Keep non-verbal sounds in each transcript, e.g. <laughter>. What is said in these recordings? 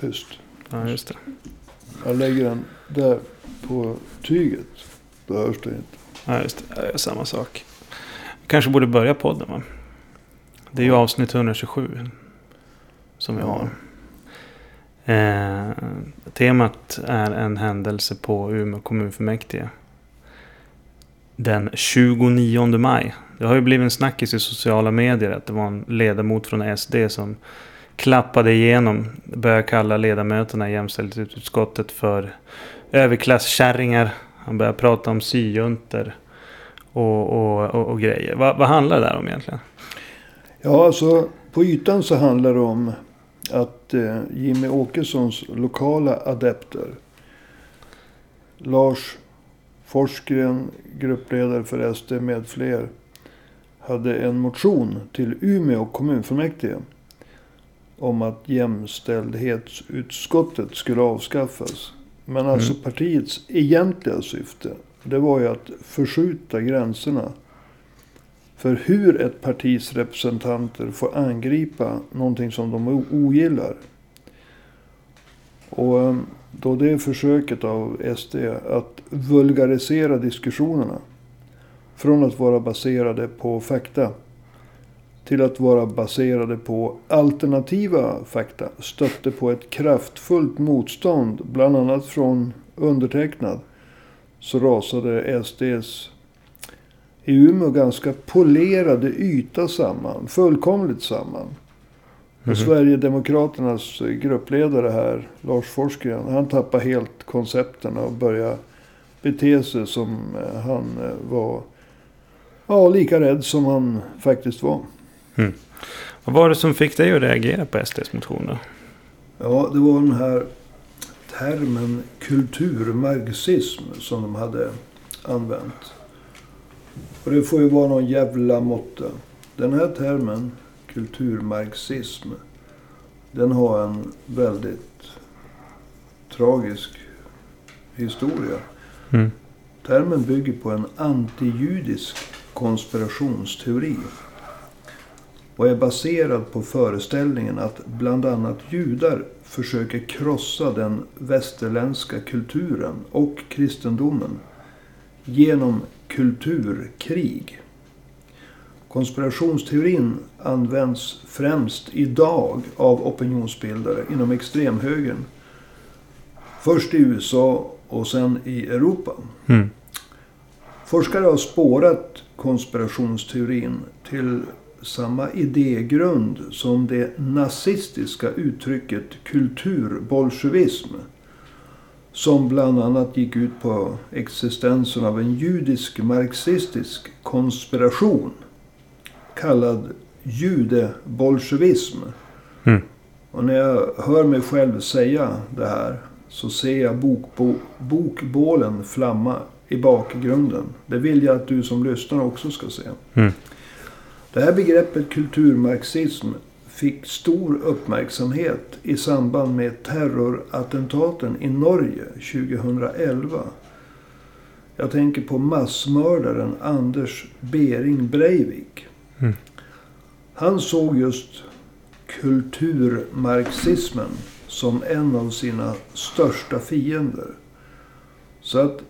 tyst. Ja, just det. Jag lägger den där på tyget. Då hörs det inte. Ja, just det. Jag gör samma sak. kanske borde börja podden va? Det är ju avsnitt 127. Som vi har. Eh, temat är en händelse på Umeå kommunfullmäktige. Den 29 maj. Det har ju blivit en snackis i sociala medier att det var en ledamot från SD som klappade igenom. Började kalla ledamöterna i jämställdhetsutskottet för överklasskärringar. Han började prata om syjuntor och, och, och, och grejer. Va, vad handlar det där om egentligen? Ja, alltså på ytan så handlar det om att eh, Jimmy Åkessons lokala adepter. Lars Forsgren, gruppledare för SD med fler. Hade en motion till Umeå kommunfullmäktige. Om att jämställdhetsutskottet skulle avskaffas. Men alltså Mm. partiets egentliga syfte. Det var ju att förskjuta gränserna för hur ett partis representanter får angripa någonting som de ogillar. Och eh, då det försöket av SD att vulgarisera diskussionerna. Från att vara baserade på fakta. Till att vara baserade på alternativa fakta. Stötte på ett kraftfullt motstånd. Bland annat från undertecknad. Så rasade SDs i Umeå ganska polerade yta samman. Fullkomligt samman. Mhm. Och Sverigedemokraternas gruppledare här, Lars Forsgren, han tappade helt koncepten och började bete sig som eh, han eh, var. Ja, lika rädd som han faktiskt var. Vad var det som fick dig att reagera på SDs motion då? Ja, det var den här termen kulturmarxism som de hade använt. Och det får ju vara någon jävla måtta. Den här termen, kulturmarxism, den har en väldigt tragisk historia. Mm. Termen bygger på en antijudisk konspirationsteori. Och är baserad på föreställningen att bland annat judar försöker krossa den västerländska kulturen och kristendomen genom kulturkrig. Konspirationsteorin används främst idag av opinionsbildare inom extremhögern. Först i USA och sen i Europa. Mm. Forskare har spårat konspirationsteorin till samma idégrund som det nazistiska uttrycket kulturbolsjevism. Som bland annat gick ut på existensen av en judisk marxistisk konspiration. Kallad judebolsjevism. Mm. Och när jag hör mig själv säga det här så ser jag bokbo- bokbålen flamma i bakgrunden. Det vill jag att du som lyssnar också ska se. Mm. Det här begreppet kulturmarxism fick stor uppmärksamhet i samband med terrorattentaten i Norge 2011. Jag tänker på massmördaren Anders Bering Breivik. Mm. Han såg just kulturmarxismen som en av sina största fiender. Så att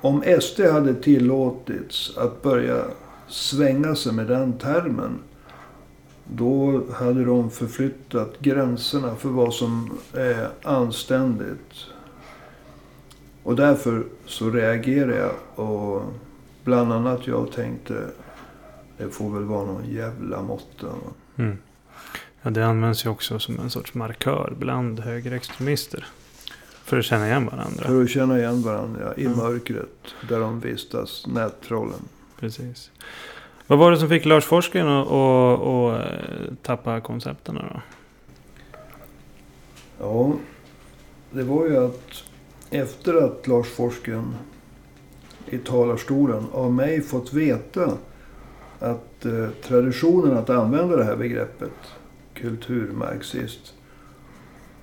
om SD hade tillåtits att börja svänga sig med den termen. Då hade de förflyttat gränserna för vad som är anständigt. Och därför så reagerade jag. Och bland annat jag tänkte. Det får väl vara någon jävla måtta. Mm. Ja, det används ju också som en sorts markör bland högerextremister. För att känna igen varandra. För att känna igen varandra i Mm. mörkret. Där de vistas, nättrollen. Precis. Vad var det som fick Lars Forsgren att, att, att eh, tappa koncepten då? Ja, det var ju att efter att Lars Forsgren i talarstolen av mig fått veta att eh, traditionen att använda det här begreppet kulturmarxist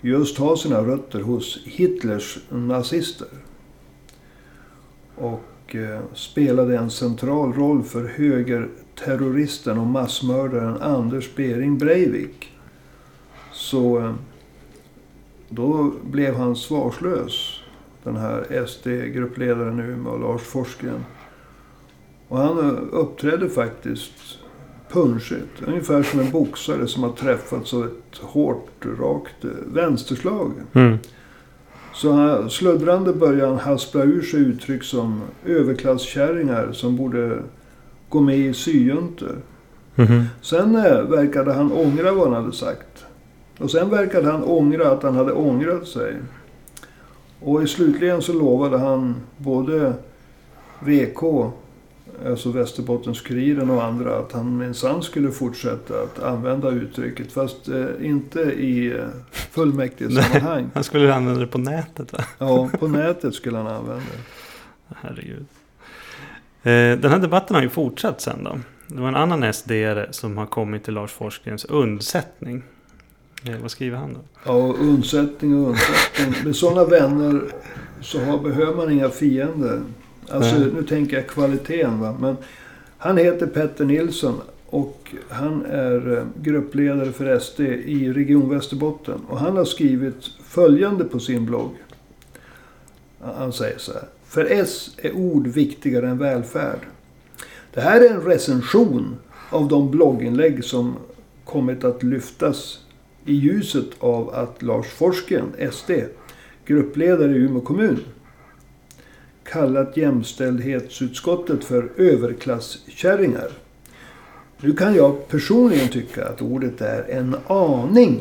just har sina rötter hos Hitlers nazister. Och och eh, spelade en central roll för högerterroristen och massmördaren Anders Bering Breivik. Så eh, Då blev han svarslös. Den här SD-gruppledaren i Umeå, Lars Forsgren. Och han eh, uppträdde faktiskt punschigt. Ungefär som en boxare som har träffats av ett hårt, rakt vänsterslag. Mm. Så sluddrande började han haspla ur sig uttryck som överklasskärringar som borde gå med i syjuntor. Mhm. Sen eh, verkade han ångra vad han hade sagt. Och sen verkade han ångra att han hade ångrat sig. Och i slutligen så lovade han både VK, alltså Västerbottens-Kuriren och andra att han minsann skulle fortsätta att använda uttrycket. Fast eh, inte i eh, fullmäktigesammanhang. Han skulle använda det på nätet va? Ja, på nätet skulle han använda det. Herregud. Eh, Den här debatten har ju fortsatt sen då. Det var en annan sd som har kommit till Lars Forsgrens undsättning. Eh, Vad skriver han då? Ja, undsättning och undsättning. Med sådana vänner så har, behöver man inga fiender. Alltså, nu tänker jag kvaliteten. Va? Men han heter Petter Nilsson och han är eh, gruppledare för SD i Region Västerbotten. Och han har skrivit följande på sin blogg. Han säger så här. För S är ord viktigare än välfärd. Det här är en recension av de blogginlägg som kommit att lyftas i ljuset av att Lars Forsgren, SD, gruppledare i Umeå kommun, kallat jämställdhetsutskottet för överklasskärringar. Nu kan jag personligen tycka att ordet är en aning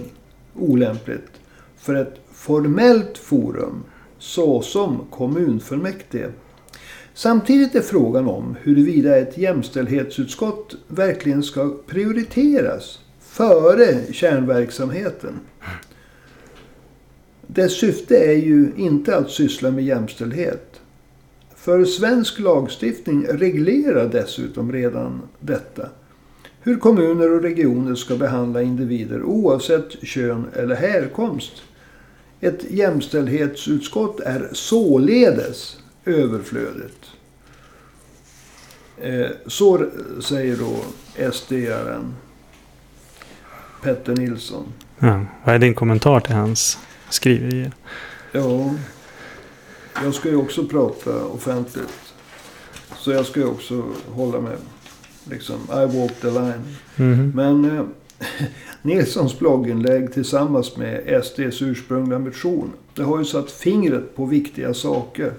olämpligt för ett formellt forum såsom kommunfullmäktige. Samtidigt är frågan om huruvida ett jämställdhetsutskott verkligen ska prioriteras före kärnverksamheten. Dess syfte är ju inte att syssla med jämställdhet. För svensk lagstiftning reglerar dessutom redan detta. Hur kommuner och regioner ska behandla individer oavsett kön eller härkomst. Ett jämställdhetsutskott är således överflödigt. Eh, Så säger då SD-aren Petter Nilsson. Ja, vad är din kommentar till hans skriverier? Ja, jag ska ju också prata offentligt. Så jag ska ju också hålla mig, liksom, I walk the line. Mhm. Men eh, <laughs> Nilssons blogginlägg tillsammans med SDs ursprungliga motion. Det har ju satt fingret på viktiga saker.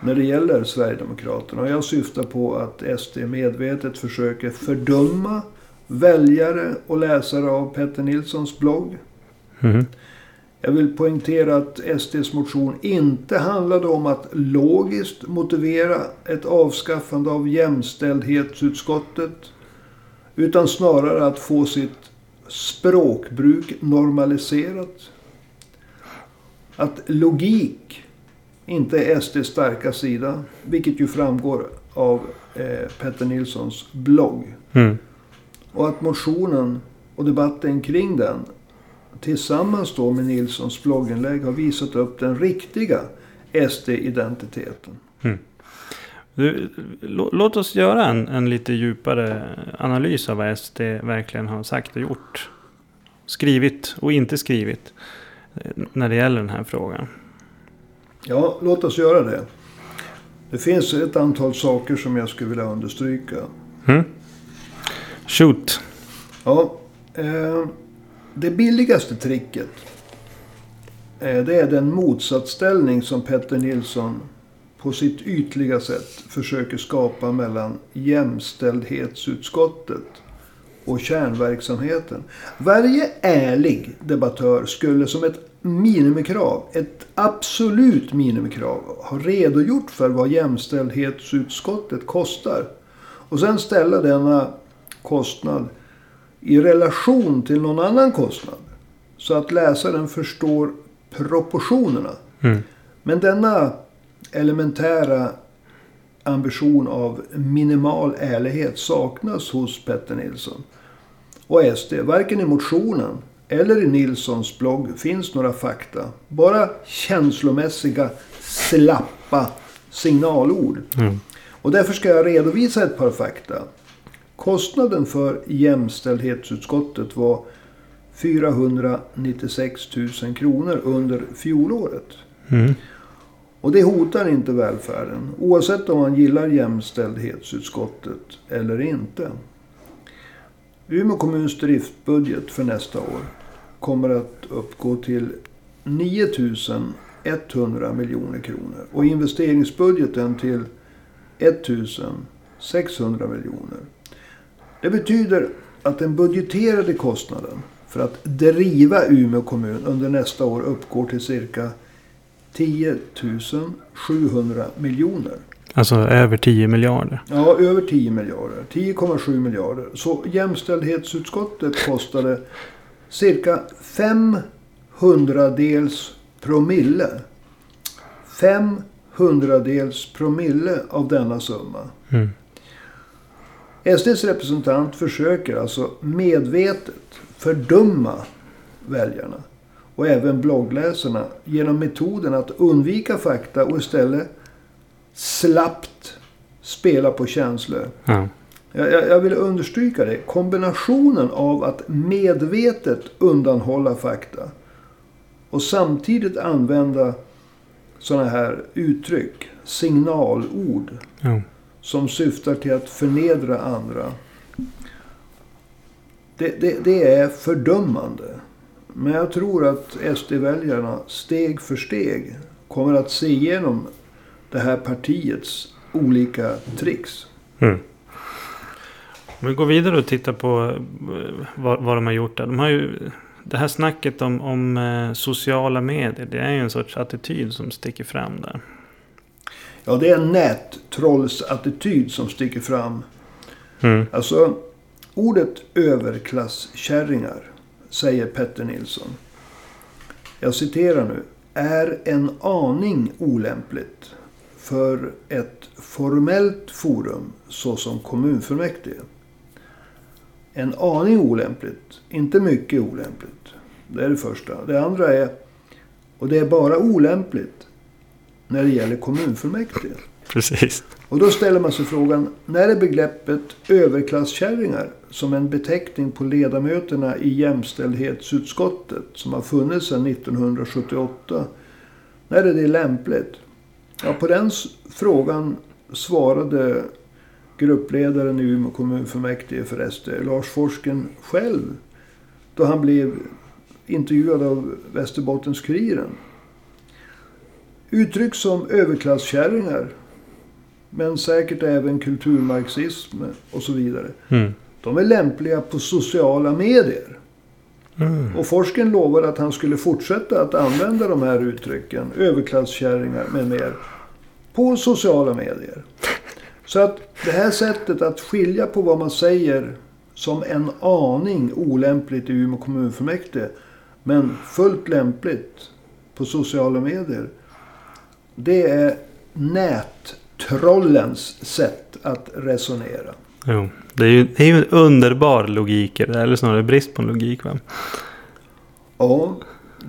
När det gäller Sverigedemokraterna. Och jag syftar på att SD medvetet försöker fördöma väljare och läsare av Petter Nilssons blogg. Mhm. Jag vill poängtera att SDs motion inte handlade om att logiskt motivera ett avskaffande av jämställdhetsutskottet. Utan snarare att få sitt språkbruk normaliserat. Att logik inte är SDs starka sida. Vilket ju framgår av eh, Petter Nilssons blogg. Mm. Och att motionen och debatten kring den tillsammans då med Nilssons blogginlägg har visat upp den riktiga SD-identiteten. Du, lå- låt oss göra en, en lite djupare analys av vad SD verkligen har sagt och gjort. Skrivit och inte skrivit. eh, När det gäller den här frågan. Ja, låt oss göra det. Det finns ett antal saker som jag skulle vilja understryka. Mm? Shoot. Ja, eh, det billigaste tricket. Eh, det är den motsatsställning som Petter Nilsson på sitt ytliga sätt försöker skapa mellan jämställdhetsutskottet och kärnverksamheten. Varje ärlig debattör skulle som ett minimikrav, ett absolut minimikrav, ha redogjort för vad jämställdhetsutskottet kostar. Och sen ställa denna kostnad i relation till någon annan kostnad. Så att läsaren förstår proportionerna. Mm. Men denna elementära ambition av minimal ärlighet saknas hos Petter Nilsson. Och SD, varken i motionen eller i Nilssons blogg finns några fakta. Bara känslomässiga, slappa signalord. Mm. Och därför ska jag redovisa ett par fakta. Kostnaden för jämställdhetsutskottet var 496 000 kronor under fjolåret. Mm. Och det hotar inte välfärden, oavsett om man gillar jämställdhetsutskottet eller inte. Umeå kommuns driftbudget för nästa år kommer att uppgå till 9 100 miljoner kronor och investeringsbudgeten till 1 600 miljoner. Det betyder att den budgeterade kostnaden för att driva Umeå kommun under nästa år uppgår till cirka 10 700 miljoner. Alltså över 10 miljarder. Ja, över 10 miljarder. 10,7 miljarder. Så jämställdhetsutskottet kostade cirka 500 dels promille. 500 dels promille av denna summa. Mm. SDs representant försöker alltså medvetet fördumma väljarna och även bloggläsarna genom metoden att undvika fakta och istället slappt spela på känslor. Ja. Jag, jag, vill understryka det. Kombinationen av att medvetet undanhålla fakta och samtidigt använda sådana här uttryck, signalord, Ja som syftar till att förnedra andra. Det, det, det är fördömande. Men jag tror att SD-väljarna steg för steg kommer att se igenom det här partiets olika tricks. Mm. Om vi går vidare och tittar på eh, vad, vad de har gjort där. De har ju, det här snacket om, om eh, sociala medier. Det är ju en sorts attityd som sticker fram där. Ja, det är en nättrollsattityd som sticker fram. Mm. Alltså, ordet överklasskärringar, säger Petter Nilsson. Jag citerar nu. Är en aning olämpligt för ett formellt forum såsom kommunfullmäktige. En aning olämpligt, inte mycket olämpligt. Det är det första. Det andra är, och det är bara olämpligt när det gäller kommunfullmäktige. Precis. Och då ställer man sig frågan, när är begreppet överklasskärringar som en beteckning på ledamöterna i jämställdhetsutskottet som har funnits sedan 1978, när är det lämpligt? Ja, på den frågan svarade gruppledaren i Umeå kommunfullmäktige för SD, Lars Forsken själv, då han blev intervjuad av Västerbottens-Kuriren. Uttryck som överklasskärringar men säkert även kulturmarxism och så vidare. Mm. De är lämpliga på sociala medier. Mm. Och Forsken lovade att han skulle fortsätta att använda de här uttrycken, överklasskärringar med mer, på sociala medier. Så att det här sättet att skilja på vad man säger som en aning olämpligt i Umeå kommunfullmäktige, men fullt lämpligt på sociala medier. Det är nättrollens sätt att resonera. Jo. Det är ju det är ju en underbar logik i det eller snarare brist på logik. Va? Ja,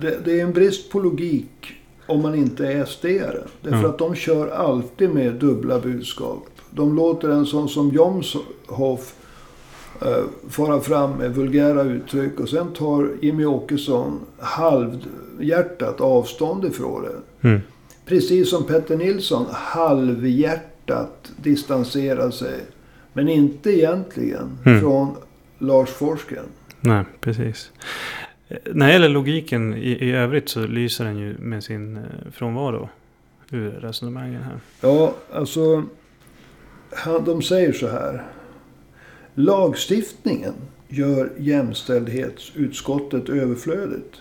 det, det är en brist på logik om man inte är SD-are. Därför Ja. att de kör alltid med dubbla budskap. De låter en sån som Jomshoff eh, fara fram med vulgära uttryck och sen tar Jimmy Åkesson halvhjärtat avstånd ifrån det. Mm. Precis som Petter Nilsson halvhjärtat distanserar sig. Men inte egentligen Mm. från Lars Forsgren. Nej, precis. Eh, När det gäller logiken i, i övrigt så lyser den ju med sin eh, frånvaro ur resonemangen här. Ja, alltså. han- De säger så här. Lagstiftningen gör jämställdhetsutskottet överflödigt.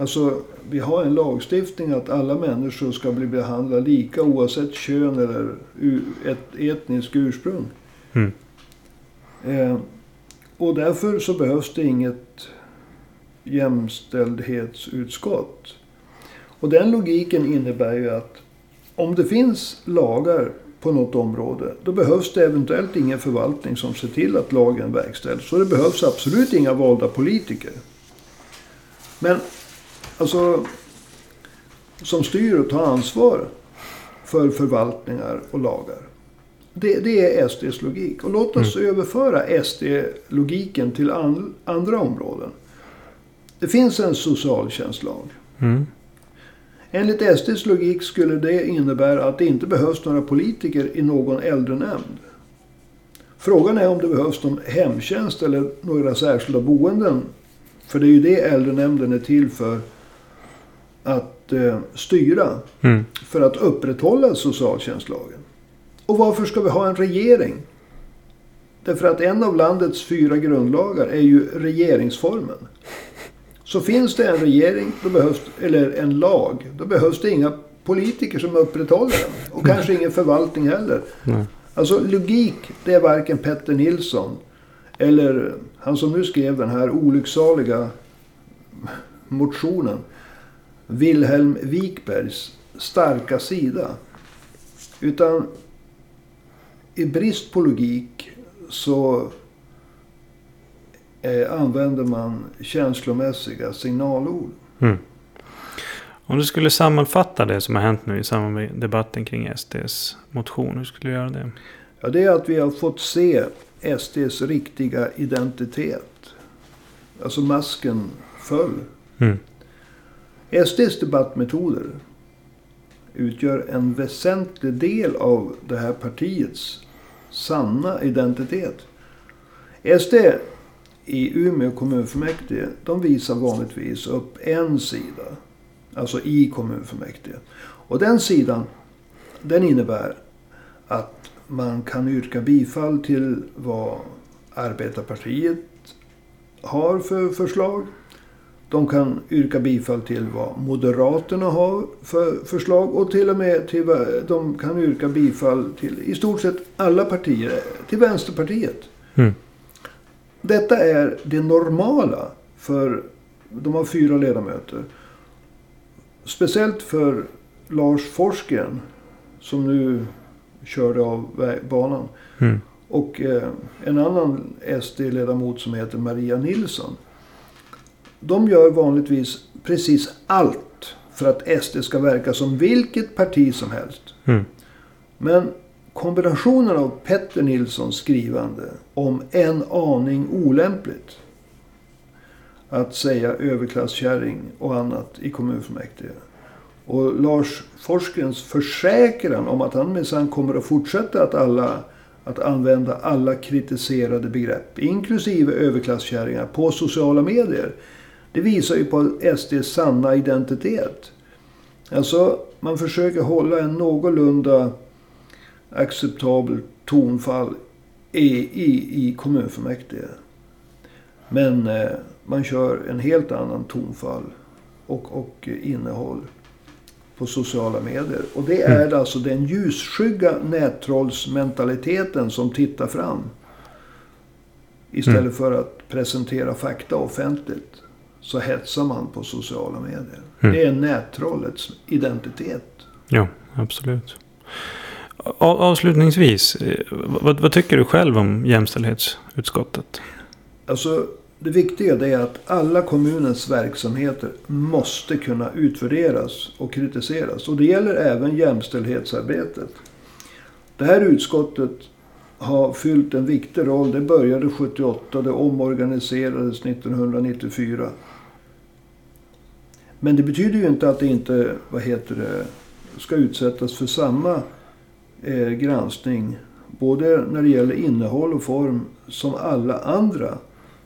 Alltså, vi har en lagstiftning att alla människor ska bli behandlade lika oavsett kön eller ett etniskt ursprung. Mm. Eh, och därför så behövs det inget jämställdhetsutskott. Och den logiken innebär ju att om det finns lagar på något område, då behövs det eventuellt ingen förvaltning som ser till att lagen verkställs. Så det behövs absolut inga valda politiker. Men alltså, som styr och tar ansvar för förvaltningar och lagar. Det, det är SDs logik. Och låt oss överföra SD-logiken till an, andra områden. Det finns en socialtjänstlag. Mm. Enligt SDs logik skulle det innebära att det inte behövs några politiker i någon äldrenämnd. Frågan är om det behövs någon hemtjänst eller några särskilda boenden. För det är ju det äldrenämnden är till för att eh, styra. Mm. För att upprätthålla socialtjänstlagen. Och varför ska vi ha en regering? Därför att en av landets fyra grundlagar är ju regeringsformen. Så finns det en regering, då behövs, eller en lag, då behövs det inga politiker som upprätthåller den. Och kanske ingen förvaltning heller. Nej. Alltså logik, det är varken Petter Nilsson eller han som nu skrev den här olycksaliga motionen. Wilhelm Wikbergs starka sida. Utan i brist på logik så eh, använder man känslomässiga signalord. Mm. Om du skulle sammanfatta det som har hänt nu i samband med debatten kring SDs motion. Hur skulle du göra det? Ja, det är att vi har fått se SDs riktiga identitet. Alltså masken föll. Mm. SDs debattmetoder utgör en väsentlig del av det här partiets sanna identitet. SD i Umeå kommunfullmäktige, de visar vanligtvis upp en sida. Alltså i kommunfullmäktige. Och den sidan, den innebär att man kan yrka bifall till vad Arbetarpartiet har för förslag. De kan yrka bifall till vad Moderaterna har för förslag och till och med till de kan yrka bifall till i stort sett alla partier, till Vänsterpartiet. Mm. Detta är det normala för, de har fyra ledamöter. Speciellt för Lars Forsgren som nu körde av banan. Mm. Och eh, en annan SD-ledamot som heter Maria Nilsson. De gör vanligtvis precis allt för att SD ska verka som vilket parti som helst. Mm. Men kombinationen av Petter Nilssons skrivande om en aning olämpligt. Att säga överklasskärring och annat i kommunfullmäktige. Och Lars Forsgrens försäkran om att han minsann kommer att fortsätta att, alla, att använda alla kritiserade begrepp, inklusive överklasskärringar, på sociala medier. Det visar ju på SDs sanna identitet. Alltså, man försöker hålla en någorlunda acceptabel tonfall i, i, i kommunfullmäktige. Men eh, man kör en helt annan tonfall och, och innehåll på sociala medier. Och det är alltså den ljusskygga nättrollsmentaliteten som tittar fram. Istället Mm. för att presentera fakta offentligt så hetsar man på sociala medier. Mm. Det är nättrollets identitet. Ja, absolut. Av, avslutningsvis, eh, vad, vad tycker du själv om jämställdhetsutskottet? Alltså, det viktiga är att alla kommunens verksamheter måste kunna utvärderas och kritiseras. Och det gäller även jämställdhetsarbetet. Det här utskottet har fyllt en viktig roll. Det började 78, det omorganiserades 1994. Men det betyder ju inte att det inte, vad heter det, ska utsättas för samma eh, granskning. Både när det gäller innehåll och form som alla andra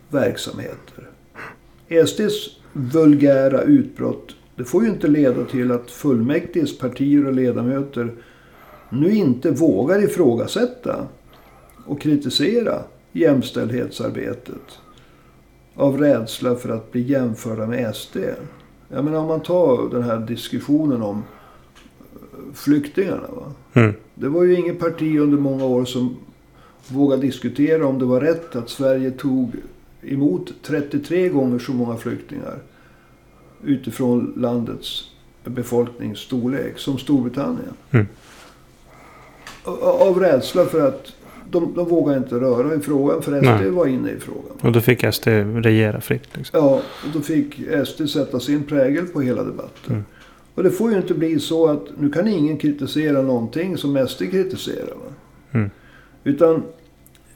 verksamheter. SDs vulgära utbrott, det får ju inte leda till att fullmäktiges partier och ledamöter nu inte vågar ifrågasätta och kritisera jämställdhetsarbetet. Av rädsla för att bli jämförda med SD. Jag menar om man tar den här diskussionen om eh, flyktingarna. Mm. Det var ju inget parti under många år som vågade diskutera om det var rätt att Sverige tog emot 33 gånger så många flyktingar utifrån landets befolkningsstorlek som Storbritannien. Mm. Av rädsla för att de, de vågar inte röra i frågan för SD Nej. var inne i frågan. Och då fick SD regera fritt. Liksom. Ja, och då fick SD sätta sin prägel på hela debatten. Mm. Och det får ju inte bli så att nu kan ingen kritisera någonting som SD kritiserar. Mm. Utan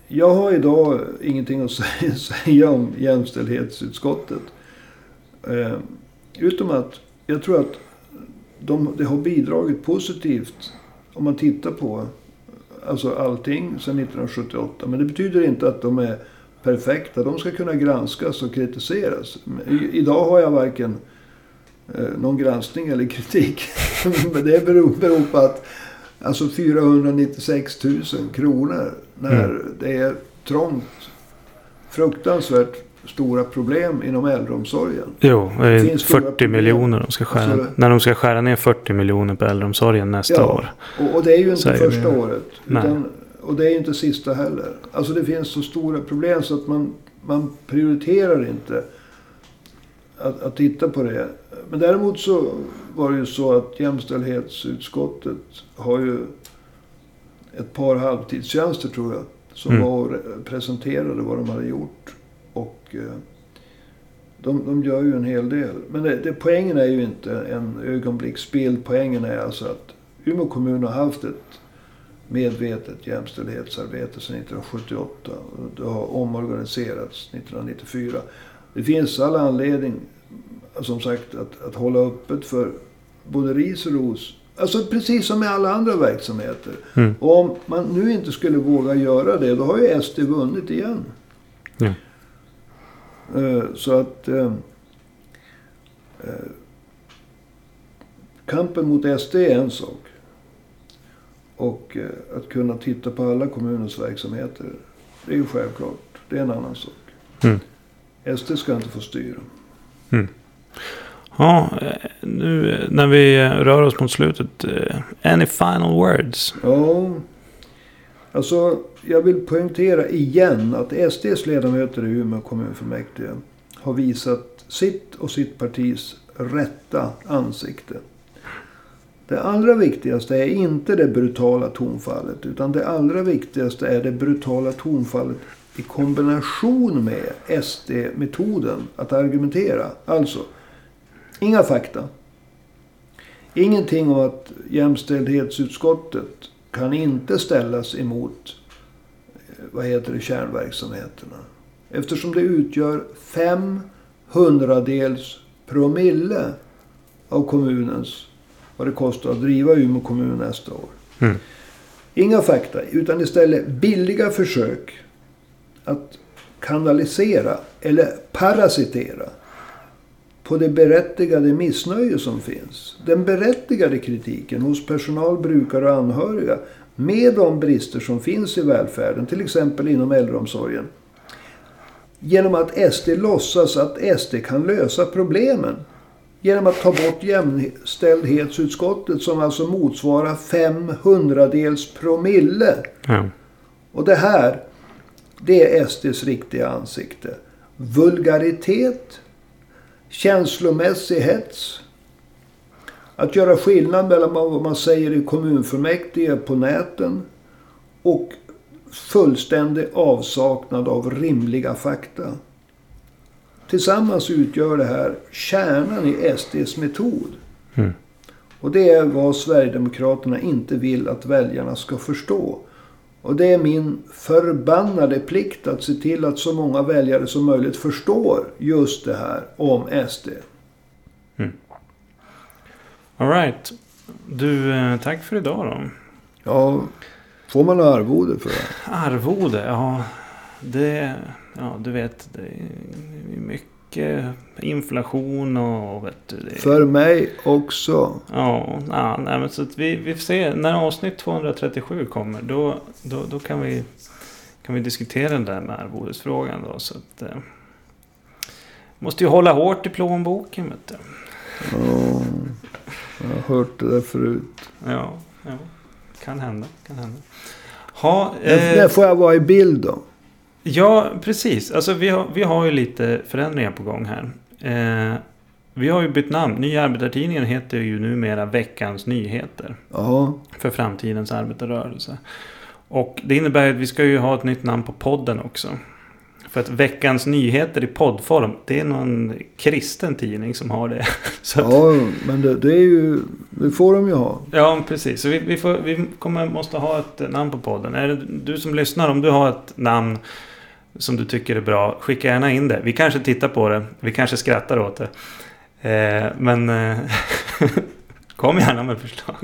jag har idag ingenting att <laughs> säga, säga om jämställdhetsutskottet. Eh, utom att jag tror att de, det har bidragit positivt om man tittar på alltså allting sedan 1978. Men det betyder inte att de är perfekta. De ska kunna granskas och kritiseras. I, idag har jag varken eh, någon granskning eller kritik. <laughs> Men det beror, beror på att alltså 496 000 kronor när Mm. det är trångt. Fruktansvärt stora problem inom äldreomsorgen. Jo, det finns stora 40 problem. miljoner de ska skära. Alltså- när de ska skära ner 40 miljoner på äldreomsorgen nästa Ja. år. Och, och det är ju inte första året. Nej. Utan, och det är ju inte sista heller. Alltså det finns så stora problem så att man, man prioriterar inte att, att titta på det. Men däremot så var det ju så att jämställdhetsutskottet har ju ett par halvtidstjänster tror jag. Som Mm. var och re- presenterade vad de hade gjort. Och eh, de, de gör ju en hel del. Men det, det, poängen är ju inte en ögonblicksbild. Poängen är alltså att Umeå kommun har haft ett medvetet jämställdhetsarbete sedan 1978. Och Det har omorganiserats 1994. Det finns all anledning, som sagt, att, att hålla öppet för både ris och ros. Alltså precis som med alla andra verksamheter. Mm. Och om man nu inte skulle våga göra det, då har ju SD vunnit igen. Ja. Eh, Så att... eh, eh, Kampen mot SD är en sak. Och att kunna titta på alla kommunens verksamheter, det är ju självklart. Det är en annan sak. Mm. SD ska inte få styra. Ja, eh, nu när vi rör oss mot slutet. Any final words? Ja, alltså jag vill poängtera igen att SDs ledamöter i Umeå kommunfullmäktige har visat sitt och sitt partis rätta ansikte. Det allra viktigaste är inte det brutala tonfallet utan det allra viktigaste är det brutala tonfallet i kombination med SD-metoden att argumentera. Alltså, inga fakta. Ingenting om att jämställdhetsutskottet kan inte ställas emot eh, vad heter det, kärnverksamheterna. Eftersom det utgör fem hundradels promille av kommunens, vad det kostar att driva Umeå kommun nästa år. Mm. Inga fakta, utan istället billiga försök att kanalisera eller parasitera på det berättigade missnöje som finns. Den berättigade kritiken hos personal, brukare och anhöriga med de brister som finns i välfärden, till exempel inom äldreomsorgen. Genom att SD låtsas att SD kan lösa problemen. Genom att ta bort jämställdhetsutskottet som alltså motsvarar 500-dels promille. Ja. Och det här, det är SDs riktiga ansikte. Vulgaritet, känslomässig hets. Att göra skillnad mellan vad man säger i kommunfullmäktige på näten och fullständig avsaknad av rimliga fakta. Tillsammans utgör det här kärnan i SDs metod. Mm. Och det är vad Sverigedemokraterna inte vill att väljarna ska förstå. Och det är min förbannade plikt att se till att så många väljare som möjligt förstår just det här om SD. All right. Du, eh, tack för idag då. Ja, får man arvode för det? Arvode, ja. Det, ja du vet, det är mycket inflation och du, det, För mig också. Ja, ja nej, men så att vi, vi får se. När avsnitt 237 kommer då, då, då kan, vi, kan vi diskutera den där med arvodesfrågan då. Så att, eh, måste ju hålla hårt i plånboken vet du. Ja, jag har hört det där förut. Ja, ja. Kan hända, kan hända. Ha, eh, när får jag vara i bild då? Ja, precis. Alltså, vi, har, vi har ju lite förändringar på gång här. Eh, vi har ju bytt namn. Nya Arbetartidningen heter ju numera Veckans Nyheter. Ja, För framtidens arbetarrörelse. Och det innebär att vi ska ju ha ett nytt namn på podden också. För att Veckans Nyheter i poddform, det är någon kristen tidning som har det. <laughs> Så att, ja men det, det är ju Det får de ju ha. Ja, precis. Så vi, vi, får, vi kommer, måste ha ett namn på podden. Är det du som lyssnar, om du har ett namn som du tycker är bra, skicka gärna in det. Vi kanske tittar på det. Vi kanske skrattar åt det. Eh, men eh, <laughs> kom gärna med förslag.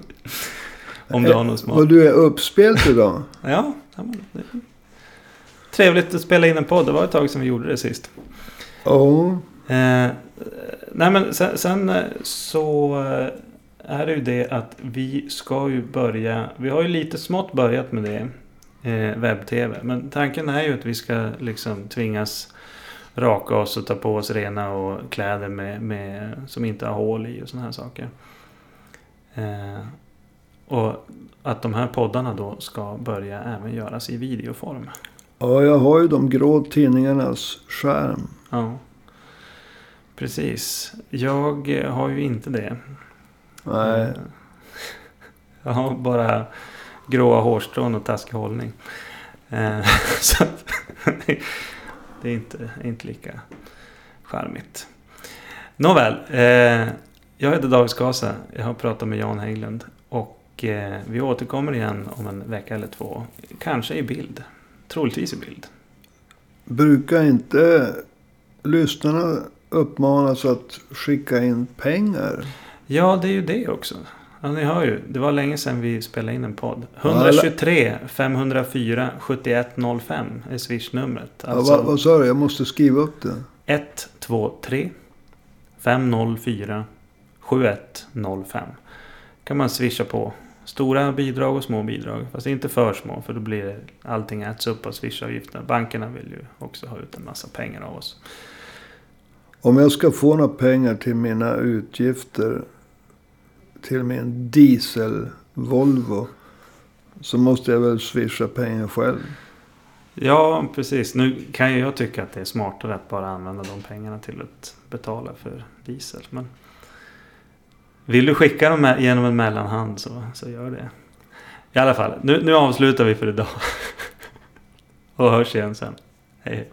Om du har något smart. Och du är uppspelt idag? Ja, trevligt att spela in en podd. Det var ett tag sedan vi gjorde det sist. Ja. Eh, nej men sen, sen eh, så eh, är det ju det att vi ska ju börja. Vi har ju lite smått börjat med det. Eh, Webb-tv. Men tanken är ju att vi ska liksom tvingas raka oss och ta på oss rena och kläder med, med, som inte har hål i och sådana här saker. Eh, och att de här poddarna då ska börja även göras i videoform. ja, jag har ju de grå tidningarnas skärm. Ja. Precis. Jag har ju inte det. Nej. Eh, <laughs> Jag har bara gråa hårstrån och taskig hållning. Eh, <laughs> Så <laughs> det är inte, inte lika charmigt. Nåväl. eh, Jag heter David Skasa. Jag har pratat med Jan Heiglund. Och eh, vi återkommer igen om en vecka eller två. Kanske i bild. Troligtvis i bild. Brukar inte lyssnarna uppmanas att skicka in pengar? Ja, det är ju det också. Ja, ni hör ju. Det var länge sedan vi spelade in en podd. Ja, 123 504 7105 är swishnumret. Ja, Alltså vad, vad sa du? Jag måste skriva upp det. 123 504 7105. Kan man swisha på. Stora bidrag och små bidrag. Fast inte för små för då blir det, allting äts upp av swishavgifterna. Bankerna vill ju också ha ut en massa pengar av oss. Om jag ska få några pengar till mina utgifter till min diesel-Volvo så måste jag väl swisha pengar själv. Ja, precis. Nu kan ju jag tycka att det är smartare att bara använda de pengarna till att betala för diesel. Men vill du skicka dem genom en mellanhand så, så gör det. I alla fall, nu, nu avslutar vi för idag. <laughs> Och hörs igen sen. Hej. hej.